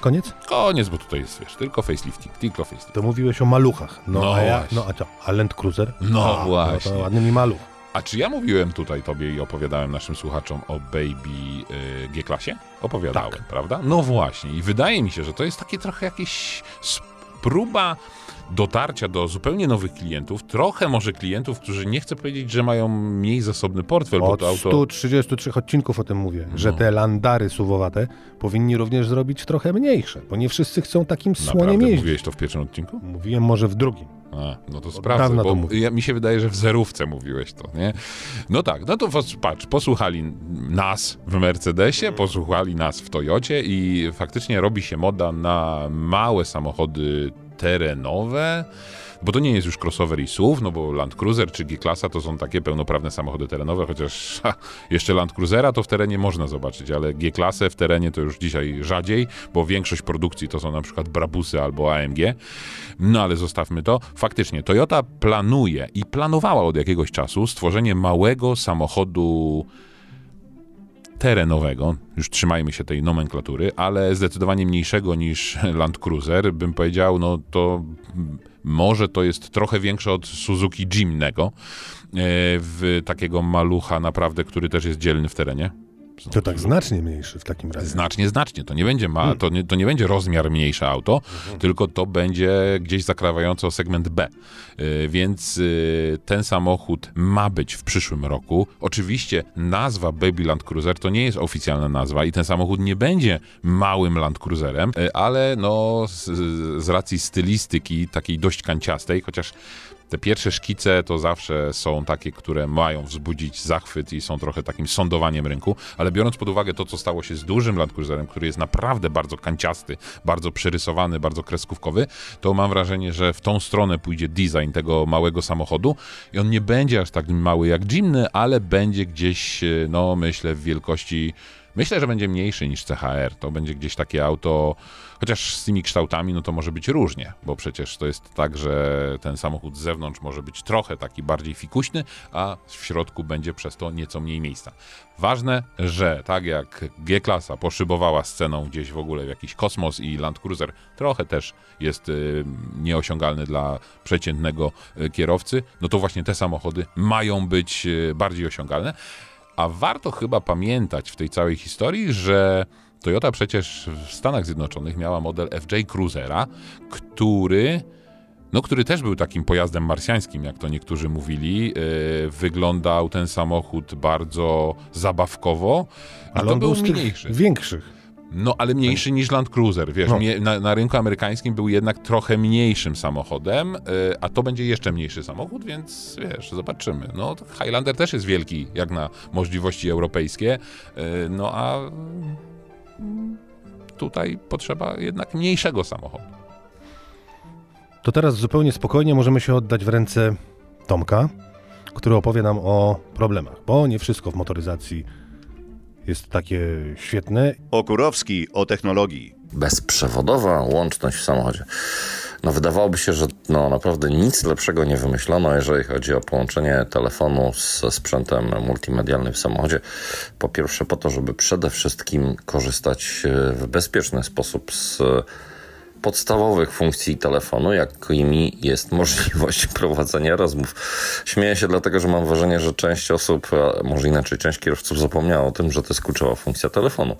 S2: Koniec?
S3: Koniec, bo tutaj jest, wiesz, tylko facelifting, tylko facelifting.
S2: To mówiłeś o maluchach. No,
S3: No
S2: a ja,
S3: właśnie.
S2: no a co? A Land Cruiser?
S3: No
S2: a,
S3: właśnie.
S2: No to ładny mi maluch.
S3: A czy ja mówiłem tutaj tobie i opowiadałem naszym słuchaczom o Baby y, G-klasie? Opowiadałem,
S2: Tak.
S3: prawda? No właśnie. I wydaje mi się, że to jest takie trochę jakieś próba dotarcia do zupełnie nowych klientów, trochę może klientów, którzy nie chcę powiedzieć, że mają mniej zasobny portfel, bo
S2: Od
S3: to auto...
S2: 133 odcinków o tym mówię, że
S3: No.
S2: te landary suwowate powinni również zrobić trochę mniejsze, bo nie wszyscy chcą takim słoniem
S3: Naprawdę
S2: jeździć.
S3: mówiłeś to w pierwszym odcinku?
S2: Mówiłem może w drugim.
S3: A, no to
S2: Od
S3: sprawdzę,
S2: to
S3: bo
S2: mówię.
S3: ja, mi się wydaje, że w zerówce mówiłeś to, nie? No tak, no to patrz, posłuchali nas w Mercedesie, posłuchali nas w Toyocie i faktycznie robi się moda na małe samochody terenowe, bo to nie jest już crossover i SUV, no bo Land Cruiser czy G-klasa to są takie pełnoprawne samochody terenowe, chociaż ha, jeszcze Land Cruisera to w terenie można zobaczyć, ale G-klasę w terenie to już dzisiaj rzadziej, bo większość produkcji to są na przykład Brabusy albo AMG. No ale zostawmy to. Faktycznie Toyota planuje i planowała od jakiegoś czasu stworzenie małego samochodu terenowego, już trzymajmy się tej nomenklatury, ale zdecydowanie mniejszego niż Land Cruiser, bym powiedział, no to może to jest trochę większe od Suzuki Jimnego, e, w takiego malucha naprawdę, który też jest dzielny w terenie.
S2: To tak znacznie mniejszy w takim razie.
S3: Znacznie, znacznie. To nie będzie, ma,
S2: Hmm.
S3: to nie, to nie będzie rozmiar mniejsze auto,
S2: Mhm.
S3: tylko to będzie gdzieś zakrawające o segment B. Y, Więc y, ten samochód ma być w przyszłym roku. Oczywiście nazwa Baby Land Cruiser to nie jest oficjalna nazwa i ten samochód nie będzie małym Land Cruiserem, y, ale no z, z racji stylistyki takiej dość kanciastej, chociaż te pierwsze szkice to zawsze są takie, które mają wzbudzić zachwyt i są trochę takim sądowaniem rynku, ale biorąc pod uwagę to, co stało się z dużym Land Cruiserem, który jest naprawdę bardzo kanciasty, bardzo przerysowany, bardzo kreskówkowy, to mam wrażenie, że w tą stronę pójdzie design tego małego samochodu i on nie będzie aż tak mały jak Jimny, ale będzie gdzieś, e, no myślę, w wielkości Myślę, że będzie mniejszy niż CHR. To będzie gdzieś takie auto, chociaż z tymi kształtami, no to może być różnie, bo przecież to jest tak, że ten samochód z zewnątrz może być trochę taki bardziej fikuśny, a w środku będzie przez to nieco mniej miejsca. Ważne, że tak jak G-klasa poszybowała sceną gdzieś w ogóle w jakiś kosmos i Land Cruiser trochę też jest y, nieosiągalny dla przeciętnego y, kierowcy, no to właśnie te samochody mają być y, bardziej osiągalne. A warto chyba pamiętać w tej całej historii, że Toyota przecież w Stanach Zjednoczonych miała model FJ Cruisera, który no, który też był takim pojazdem marsjańskim, jak to niektórzy mówili. Yy, wyglądał ten samochód bardzo zabawkowo,
S2: Ale on
S3: był
S2: był z
S3: mniejszy.
S2: większych.
S3: No, ale mniejszy niż Land Cruiser, wiesz,
S2: No.
S3: na, na rynku amerykańskim był jednak trochę mniejszym samochodem, y, a to będzie jeszcze mniejszy samochód, więc wiesz, zobaczymy. No, Highlander też jest wielki, jak na możliwości europejskie, y, no a mm, tutaj potrzeba jednak mniejszego samochodu.
S2: To teraz zupełnie spokojnie możemy się oddać w ręce Tomka, który opowie nam o problemach, bo nie wszystko w motoryzacji jest takie świetne.
S1: Okurowski o technologii.
S7: bezprzewodowa łączność w samochodzie. No wydawałoby się, że no naprawdę nic lepszego nie wymyślono, jeżeli chodzi o połączenie telefonu ze sprzętem multimedialnym w samochodzie. Po pierwsze po to, żeby przede wszystkim korzystać e, w bezpieczny sposób z podstawowych funkcji telefonu, jakimi jest możliwość prowadzenia rozmów. Śmieję się dlatego, że mam wrażenie, że część osób, a może inaczej, część kierowców zapomniała o tym, że to jest kluczowa funkcja telefonu,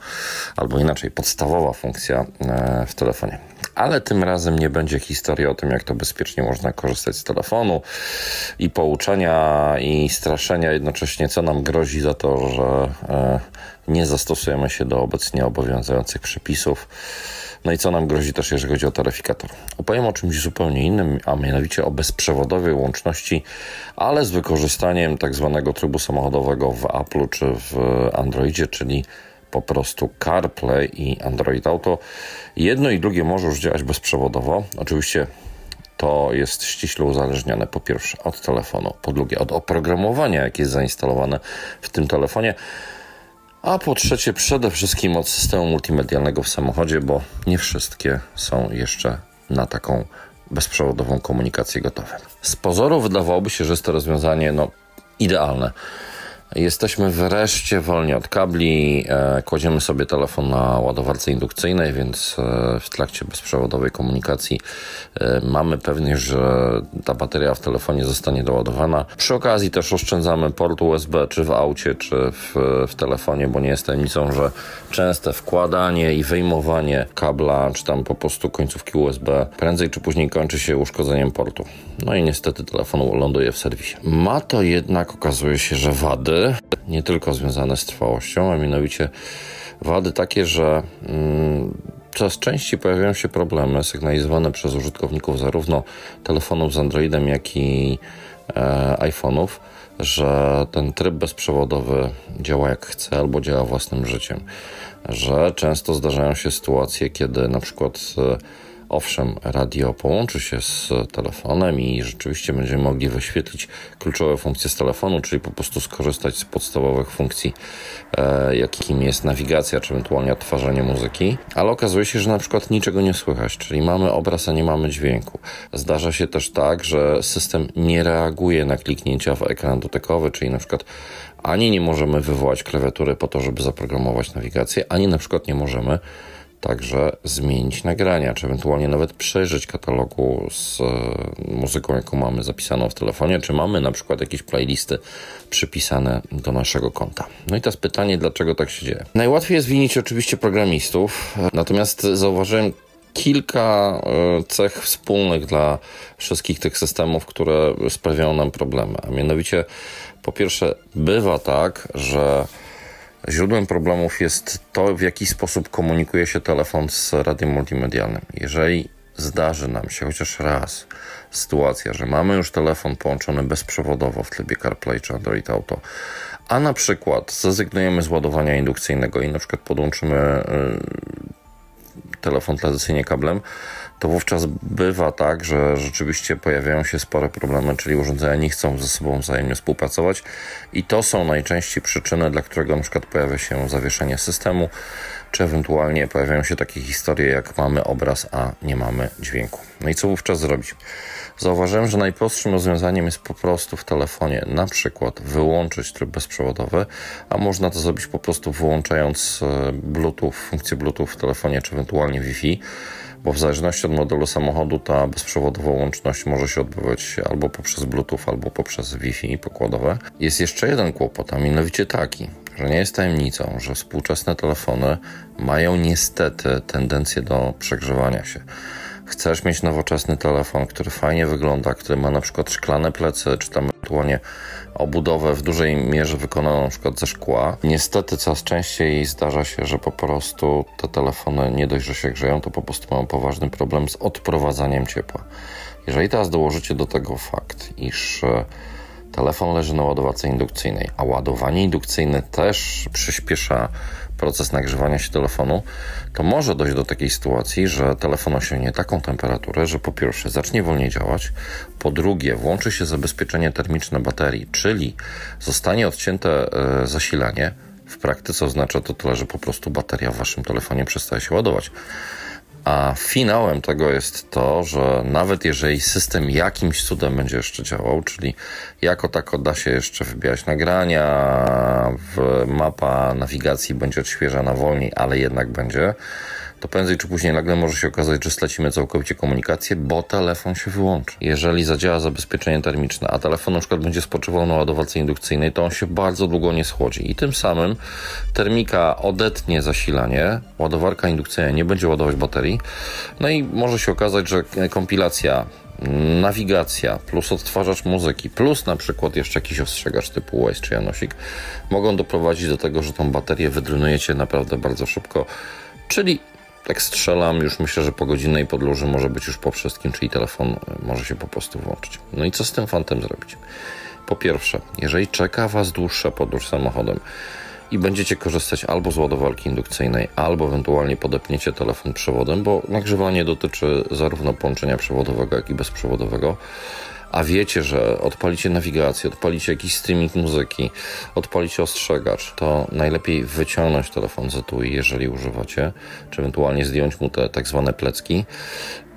S7: albo inaczej, podstawowa funkcja e, w telefonie. Ale tym razem nie będzie historii o tym, jak to bezpiecznie można korzystać z telefonu i pouczenia i straszenia jednocześnie, co nam grozi za to, że e, nie zastosujemy się do obecnie obowiązujących przepisów. No i co nam grozi też, jeżeli chodzi o taryfikator. Opowiem o czymś zupełnie innym, a mianowicie o bezprzewodowej łączności, ale z wykorzystaniem tak zwanego trybu samochodowego w Apple czy w Androidzie, czyli po prostu CarPlay i Android Auto. Jedno i drugie może już działać bezprzewodowo. Oczywiście to jest ściśle uzależnione po pierwsze od telefonu, po drugie od oprogramowania, jakie jest zainstalowane w tym telefonie, a po trzecie przede wszystkim od systemu multimedialnego w samochodzie, bo nie wszystkie są jeszcze na taką bezprzewodową komunikację gotowe. Z pozoru wydawałoby się, że jest to rozwiązanie no, idealne. Jesteśmy wreszcie wolni od kabli. E, kładziemy sobie telefon na ładowarce indukcyjnej, więc e, w trakcie bezprzewodowej komunikacji e, mamy pewność, że ta bateria w telefonie zostanie doładowana. Przy okazji też oszczędzamy port USB, czy w aucie, czy w, w telefonie, bo nie jest tajemnicą, że częste wkładanie i wyjmowanie kabla, czy tam po prostu końcówki USB prędzej czy później kończy się uszkodzeniem portu. No i niestety telefon ląduje w serwisie. Ma to jednak, okazuje się, że wady, nie tylko związane z trwałością, a mianowicie wady takie, że mm, coraz częściej pojawiają się problemy sygnalizowane przez użytkowników zarówno telefonów z Androidem, jak i e, iPhone'ów, że ten tryb bezprzewodowy działa jak chce albo działa własnym życiem. Że często zdarzają się sytuacje, kiedy na przykład e, Owszem, radio połączy się z telefonem i rzeczywiście będziemy mogli wyświetlić kluczowe funkcje z telefonu, czyli po prostu skorzystać z podstawowych funkcji, e, jakim jest nawigacja, czy ewentualnie odtwarzanie muzyki, ale okazuje się, że na przykład niczego nie słychać, czyli mamy obraz, a nie mamy dźwięku. Zdarza się też tak, że system nie reaguje na kliknięcia w ekran dotykowy, czyli na przykład ani nie możemy wywołać klawiatury po to, żeby zaprogramować nawigację, ani na przykład nie możemy także zmienić nagrania, czy ewentualnie nawet przejrzeć katalogu z e, muzyką, jaką mamy zapisaną w telefonie, czy mamy na przykład jakieś playlisty przypisane do naszego konta. No i teraz pytanie, dlaczego tak się dzieje? Najłatwiej jest winić oczywiście programistów, natomiast zauważyłem kilka e, cech wspólnych dla wszystkich tych systemów, które sprawiają nam problemy. A mianowicie, po pierwsze, bywa tak, że źródłem problemów jest to, w jaki sposób komunikuje się telefon z radiem multimedialnym. Jeżeli zdarzy nam się chociaż raz sytuacja, że mamy już telefon połączony bezprzewodowo w trybie CarPlay czy Android Auto, a na przykład zrezygnujemy z ładowania indukcyjnego i na przykład podłączymy y, telefon tradycyjnie kablem, to wówczas bywa tak, że rzeczywiście pojawiają się spore problemy, czyli urządzenia nie chcą ze sobą wzajemnie współpracować i to są najczęściej przyczyny, dla którego na przykład pojawia się zawieszenie systemu, czy ewentualnie pojawiają się takie historie, jak mamy obraz, a nie mamy dźwięku. No i co wówczas zrobić? Zauważyłem, że najprostszym rozwiązaniem jest po prostu w telefonie na przykład wyłączyć tryb bezprzewodowy, a można to zrobić po prostu wyłączając e, Bluetooth, funkcję Bluetooth w telefonie, czy ewentualnie Wi-Fi bo w zależności od modelu samochodu ta bezprzewodowa łączność może się odbywać albo poprzez Bluetooth, albo poprzez Wi-Fi pokładowe. Jest jeszcze jeden kłopot, a mianowicie taki, że nie jest tajemnicą, że współczesne telefony mają niestety tendencję do przegrzewania się. Chcesz mieć nowoczesny telefon, który fajnie wygląda, który ma na przykład szklane plecy, czy tam ewentualnie obudowę w dużej mierze wykonaną na przykład ze szkła. Niestety coraz częściej zdarza się, że po prostu te telefony nie dość, że się grzeją, to po prostu mają poważny problem z odprowadzaniem ciepła. Jeżeli teraz dołożycie do tego fakt, iż e, telefon leży na ładowarce indukcyjnej, a ładowanie indukcyjne też przyspiesza proces nagrzewania się telefonu, to może dojść do takiej sytuacji, że telefon osiągnie taką temperaturę, że po pierwsze zacznie wolniej działać, po drugie włączy się zabezpieczenie termiczne baterii, czyli zostanie odcięte e, zasilanie. W praktyce oznacza to tyle, że po prostu bateria w waszym telefonie przestaje się ładować. A finałem tego jest to, że nawet jeżeli system jakimś cudem będzie jeszcze działał, czyli jako tako da się jeszcze wybierać nagrania, mapa nawigacji będzie odświeżana wolniej, ale jednak będzie, to prędzej czy później nagle może się okazać, że stracimy całkowicie komunikację, bo telefon się wyłączy. Jeżeli zadziała zabezpieczenie termiczne, a telefon na przykład będzie spoczywał na ładowarce indukcyjnej, to on się bardzo długo nie schłodzi. I tym samym termika odetnie zasilanie, ładowarka indukcyjna nie będzie ładować baterii, no i może się okazać, że kompilacja nawigacja, plus odtwarzacz muzyki, plus na przykład jeszcze jakiś ostrzegacz typu Waze czy Janosik mogą doprowadzić do tego, że tą baterię wydrynujecie naprawdę bardzo szybko, czyli tak strzelam, już myślę, że po godzinnej podróży może być już po wszystkim, czyli telefon e, może się po prostu włączyć. No i co z tym fantem zrobić? Po pierwsze, jeżeli czeka Was dłuższa podróż samochodem i będziecie korzystać albo z ładowarki indukcyjnej, albo ewentualnie podepniecie telefon przewodem, bo nagrzewanie dotyczy zarówno połączenia przewodowego, jak i bezprzewodowego, a wiecie, że odpalicie nawigację, odpalicie jakiś streaming muzyki, odpalicie ostrzegacz, to najlepiej wyciągnąć telefon z etui, jeżeli używacie, czy ewentualnie zdjąć mu te tak zwane plecki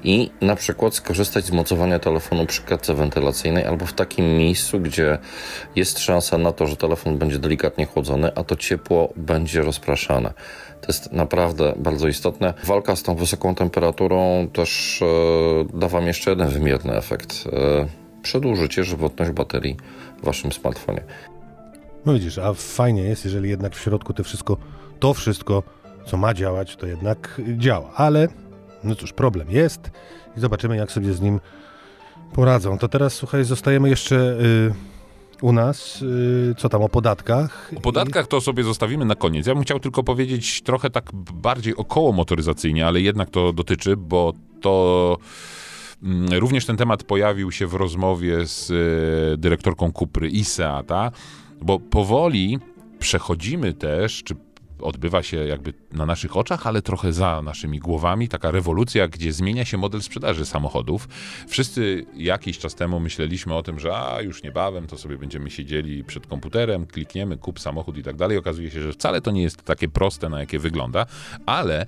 S7: i na przykład skorzystać z mocowania telefonu przy klatce wentylacyjnej albo w takim miejscu, gdzie jest szansa na to, że telefon będzie delikatnie chłodzony, a to ciepło będzie rozpraszane. To jest naprawdę bardzo istotne. Walka z tą wysoką temperaturą też e, da Wam jeszcze jeden wymierny efekt. E, przedłużycie żywotność baterii w waszym smartfonie.
S2: No widzisz, a fajnie jest, jeżeli jednak w środku to wszystko, to wszystko, co ma działać, to jednak działa. Ale, no cóż, problem jest i zobaczymy, jak sobie z nim poradzą. To teraz, słuchaj, zostajemy jeszcze y, u nas. Y, co tam o podatkach?
S3: O podatkach to sobie zostawimy na koniec. Ja bym chciał tylko powiedzieć trochę tak bardziej około motoryzacyjnie, ale jednak to dotyczy, bo to również ten temat pojawił się w rozmowie z e, dyrektorką Kupry ISEATA, bo powoli przechodzimy też, czy odbywa się jakby na naszych oczach, ale trochę za naszymi głowami, taka rewolucja, gdzie zmienia się model sprzedaży samochodów. Wszyscy jakiś czas temu myśleliśmy o tym, że a już niebawem to sobie będziemy siedzieli przed komputerem, klikniemy kup samochód i tak dalej. Okazuje się, że wcale to nie jest takie proste, na jakie wygląda, ale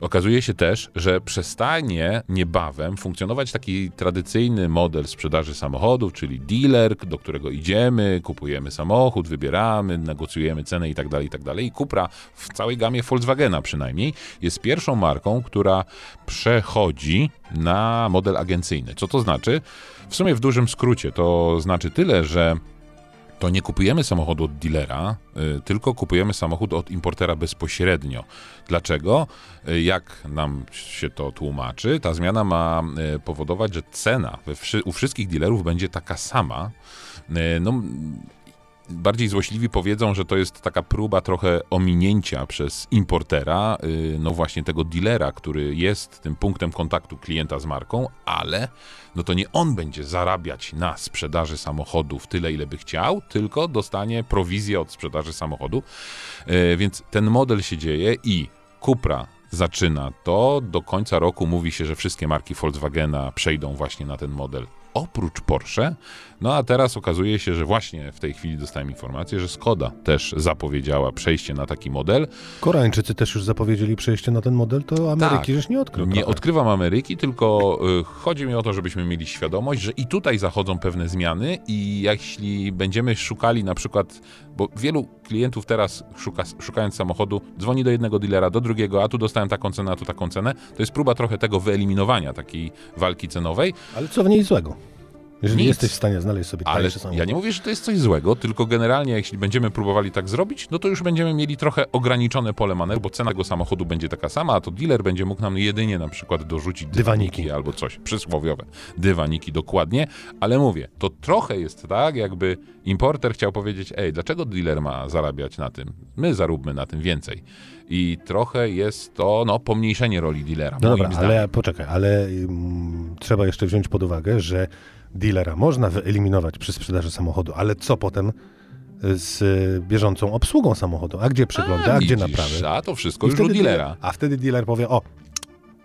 S3: Okazuje się też, że przestanie niebawem funkcjonować taki tradycyjny model sprzedaży samochodów, czyli dealer, do którego idziemy, kupujemy samochód, wybieramy, negocjujemy cenę itd., tak itd. I Cupra w całej gamie Volkswagena przynajmniej jest pierwszą marką, która przechodzi na model agencyjny. Co to znaczy? W sumie w dużym skrócie to znaczy tyle, że to nie kupujemy samochodu od dealera, y, tylko kupujemy samochód od importera bezpośrednio. Dlaczego? Y, jak nam się to tłumaczy? Ta zmiana ma y, powodować, że cena u wszystkich dealerów będzie taka sama. No, bardziej złośliwi powiedzą, że to jest taka próba trochę ominięcia przez importera, y, no właśnie tego dealera, który jest tym punktem kontaktu klienta z marką, ale no to nie on będzie zarabiać na sprzedaży samochodów tyle, ile by chciał, tylko dostanie prowizję od sprzedaży samochodu. Y, więc ten model się dzieje i Cupra zaczyna to. Do końca roku mówi się, że wszystkie marki Volkswagena przejdą właśnie na ten model oprócz Porsche. No a teraz okazuje się, że właśnie w tej chwili dostałem informację, że Skoda też zapowiedziała przejście na taki model.
S2: Koreańczycy też już zapowiedzieli przejście na ten model, to Ameryki tak, nie odkrył.
S3: Nie odkrywam Ameryki, tylko y, chodzi mi o to, żebyśmy mieli świadomość, że i tutaj zachodzą pewne zmiany i jeśli będziemy szukali na przykład, bo wielu klientów teraz szuka, szukając samochodu, dzwoni do jednego dealera, do drugiego, a tu dostałem taką cenę, a tu taką cenę, to jest próba trochę tego wyeliminowania, takiej walki cenowej.
S2: Ale co w niej złego? Jeżeli Nic. jesteś w stanie znaleźć sobie
S3: Ale ja nie mówię, że to jest coś złego, tylko generalnie jeśli będziemy próbowali tak zrobić, no to już będziemy mieli trochę ograniczone pole manewru, bo cena tego samochodu będzie taka sama, a to dealer będzie mógł nam jedynie na przykład dorzucić dywaniki, dywaniki albo coś przysłowiowe. Dywaniki dokładnie, ale mówię, to trochę jest tak, jakby importer chciał powiedzieć, ej, dlaczego dealer ma zarabiać na tym? My zaróbmy na tym więcej. I trochę jest to no, pomniejszenie roli dealera.
S2: No dobra, zdaniem. ale poczekaj, ale um, trzeba jeszcze wziąć pod uwagę, że dealera można wyeliminować przy sprzedaży samochodu, ale co potem z bieżącą obsługą samochodu? A gdzie przegląda, a, a gdzie naprawy?
S3: A to wszystko I już u dealera.
S2: A wtedy dealer powie, o,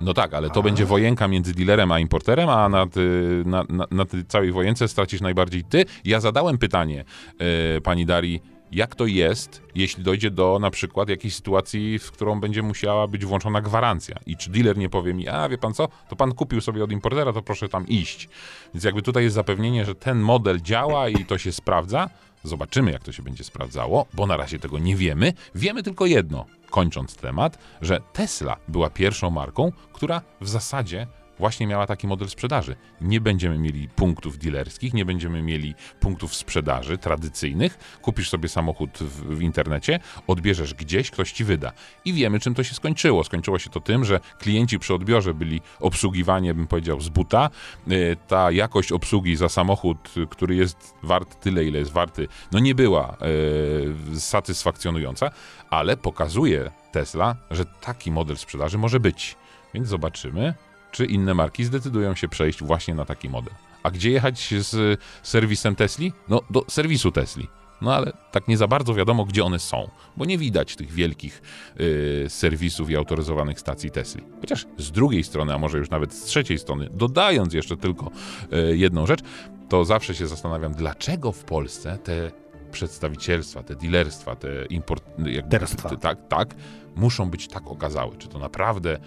S3: no tak, ale to a. będzie wojenka między dealerem a importerem, a na, ty, na, na, na tej całej wojence stracisz najbardziej ty. Ja zadałem pytanie yy, pani Darii, jak to jest, jeśli dojdzie do na przykład jakiejś sytuacji, w którą będzie musiała być włączona gwarancja i czy dealer nie powie mi, a wie pan co, to pan kupił sobie od importera, to proszę tam iść. Więc jakby tutaj jest zapewnienie, że ten model działa i to się sprawdza. Zobaczymy, jak to się będzie sprawdzało, bo na razie tego nie wiemy. Wiemy tylko jedno, kończąc temat, że Tesla była pierwszą marką, która w zasadzie właśnie miała taki model sprzedaży. Nie będziemy mieli punktów dealerskich, nie będziemy mieli punktów sprzedaży tradycyjnych. Kupisz sobie samochód w, w, internecie, odbierzesz gdzieś, ktoś ci wyda. I wiemy, czym to się skończyło. Skończyło się to tym, że klienci przy odbiorze byli obsługiwani, bym powiedział, z buta. Y, ta jakość obsługi za samochód, który jest wart tyle, ile jest warty, no nie była yy, satysfakcjonująca, ale pokazuje Tesla, że taki model sprzedaży może być. Więc zobaczymy, czy inne marki zdecydują się przejść właśnie na taki model. A gdzie jechać z serwisem Tesli? No do serwisu Tesli. No ale tak nie za bardzo wiadomo, gdzie one są, bo nie widać tych wielkich y, serwisów i autoryzowanych stacji Tesli. Chociaż z drugiej strony, a może już nawet z trzeciej strony, dodając jeszcze tylko y, jedną rzecz, to zawsze się zastanawiam, dlaczego w Polsce te przedstawicielstwa, te dealerstwa, te import...
S2: Jakby, te,
S3: tak, tak, muszą być tak okazałe. Czy to naprawdę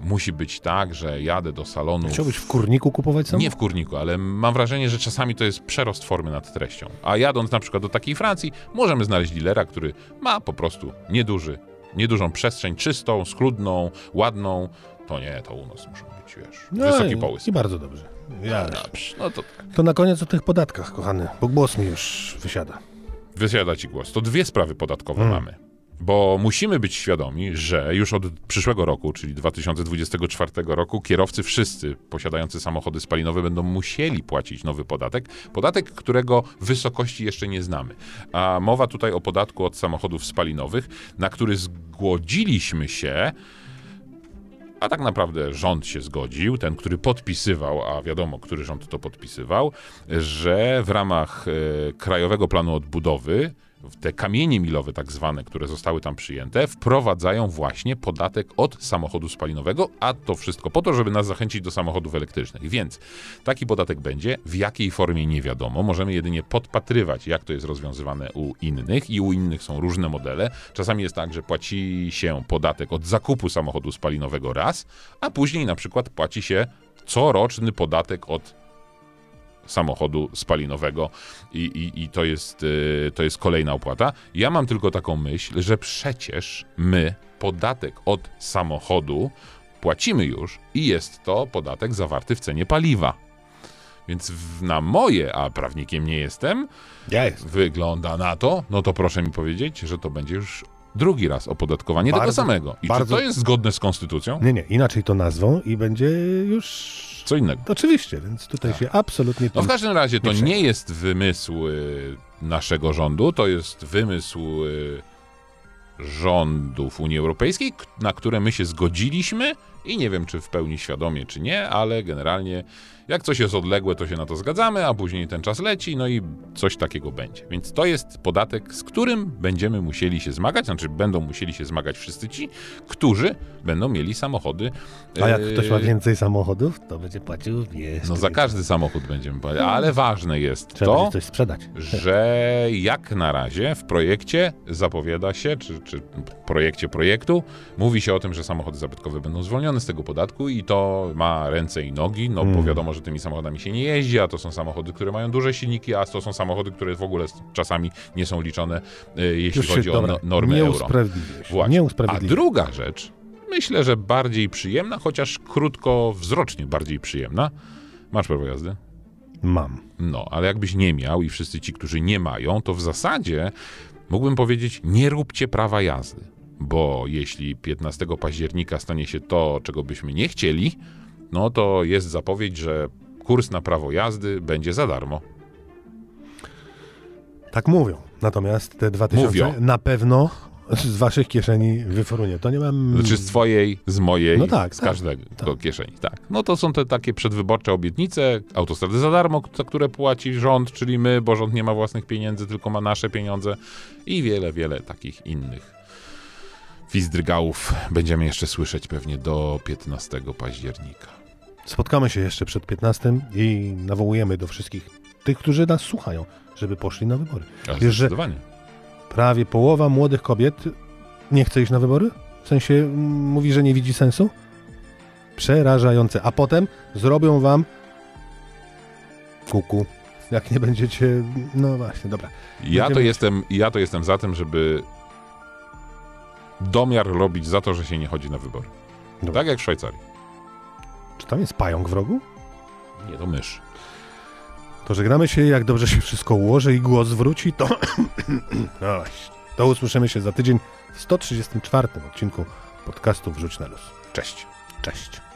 S3: musi być tak, że jadę do salonu.
S2: Chciałbyś w kurniku kupować samochód?
S3: Nie w kurniku, ale mam wrażenie, że czasami to jest przerost formy nad treścią. A jadąc na przykład do takiej Francji, możemy znaleźć dealera, który ma po prostu nieduży, niedużą przestrzeń, czystą, schludną, ładną. To nie, to u nas muszą być, wiesz, no wysoki połysk.
S2: I bardzo dobrze.
S3: Ja no dobrze. No to...
S2: to na koniec o tych podatkach, kochany, bo głos mi już wysiada.
S3: Wysiada ci głos. To dwie sprawy podatkowe hmm. mamy. Bo musimy być świadomi, że już od przyszłego roku, czyli 2024 roku, kierowcy wszyscy posiadający samochody spalinowe będą musieli płacić nowy podatek. Podatek, którego wysokości jeszcze nie znamy. A mowa tutaj o podatku od samochodów spalinowych, na który zgodziliśmy się a tak naprawdę rząd się zgodził, ten, który podpisywał, a wiadomo, który rząd to podpisywał, że w ramach e, Krajowego Planu Odbudowy te kamienie milowe tak zwane, które zostały tam przyjęte, wprowadzają właśnie podatek od samochodu spalinowego, a to wszystko po to, żeby nas zachęcić do samochodów elektrycznych. Więc taki podatek będzie, w jakiej formie nie wiadomo. Możemy jedynie podpatrywać, jak to jest rozwiązywane u innych i u innych są różne modele. Czasami jest tak, że płaci się podatek od zakupu samochodu spalinowego raz, a później na przykład płaci się coroczny podatek od samochodu spalinowego i, i, i to, jest, y, to jest kolejna opłata. Ja mam tylko taką myśl, że przecież my podatek od samochodu płacimy już i jest to podatek zawarty w cenie paliwa. Więc na moje, a prawnikiem nie jestem,
S2: Ja
S3: wygląda na to, no to proszę mi powiedzieć, że to będzie już drugi raz opodatkowanie tego
S2: Bardzo-
S3: samego. I
S2: bardzo-
S3: czy to jest zgodne z konstytucją?
S2: Nie, nie, inaczej to nazwą i będzie już...
S3: Co innego.
S2: Oczywiście, więc tutaj się absolutnie...
S3: No w każdym razie to
S2: nie
S3: jest wymysł y, naszego rządu, to jest wymysł y, rządów Unii Europejskiej, na które my się zgodziliśmy i nie wiem, czy w pełni świadomie, czy nie, ale generalnie jak coś jest odległe, to się na to zgadzamy, a później ten czas leci, no i coś takiego będzie. Więc to jest podatek, z którym będziemy musieli się zmagać, znaczy będą musieli się zmagać wszyscy ci, którzy będą mieli samochody.
S2: A jak
S3: y,
S2: ktoś ma więcej samochodów, to będzie płacił jeszcze
S3: No za każdy samochód będziemy płacić, ale ważne jest
S2: Trzeba
S3: to,
S2: coś sprzedać.
S3: że jak na razie w projekcie zapowiada się, czy, czy w projekcie projektu, mówi się o tym, że samochody zabytkowe będą zwolnione z tego podatku i to ma ręce i nogi, no bo
S2: Mm.
S3: wiadomo, że tymi samochodami się nie jeździ, a to są samochody, które mają duże silniki, a to są samochody, które w ogóle czasami nie są liczone, e, jeśli
S2: Już się,
S3: chodzi o
S2: dobra,
S3: no, normy
S2: nie
S3: euro.
S2: się.
S3: Właśnie.
S2: Nie
S3: A druga rzecz, myślę, że bardziej przyjemna, chociaż krótkowzrocznie bardziej przyjemna. Masz prawo jazdy?
S2: Mam.
S3: No, ale jakbyś nie miał i wszyscy ci, którzy nie mają, to w zasadzie mógłbym powiedzieć, nie róbcie prawa jazdy. Bo jeśli 15 października stanie się to, czego byśmy nie chcieli, no to jest zapowiedź, że kurs na prawo jazdy będzie za darmo.
S2: Tak mówią. Natomiast te 2000
S3: Mówią.
S2: na pewno z waszych kieszeni wyforunie. To nie mam...
S3: Znaczy z twojej, z mojej,
S2: No tak,
S3: z
S2: tak,
S3: każdego
S2: tak.
S3: kieszeni. Tak. No to są te takie przedwyborcze obietnice, autostrady za darmo, za które płaci rząd, czyli my, bo rząd nie ma własnych pieniędzy, tylko ma nasze pieniądze i wiele, wiele takich innych fizdrygałów będziemy jeszcze słyszeć pewnie do 15 października.
S2: Spotkamy się jeszcze przed 15 i nawołujemy do wszystkich tych, którzy nas słuchają, żeby poszli na wybory.
S3: Ale
S2: Wiesz, że
S3: zdecydowanie.
S2: prawie połowa młodych kobiet nie chce iść na wybory? W sensie mm, mówi, że nie widzi sensu? Przerażające. A potem zrobią wam kuku. Jak nie będziecie... No właśnie, dobra.
S3: Ja to, jestem, ja to jestem za tym, żeby domiar robić za to, że się nie chodzi na wybory.
S2: Dobra.
S3: Tak jak w Szwajcarii.
S2: Czy tam jest pająk w rogu?
S3: Nie, to mysz.
S2: To żegnamy się, jak dobrze się wszystko ułoży i głos wróci, to... no. To usłyszymy się za tydzień w 134 odcinku podcastu Wrzuć na luz.
S3: Cześć.
S2: Cześć.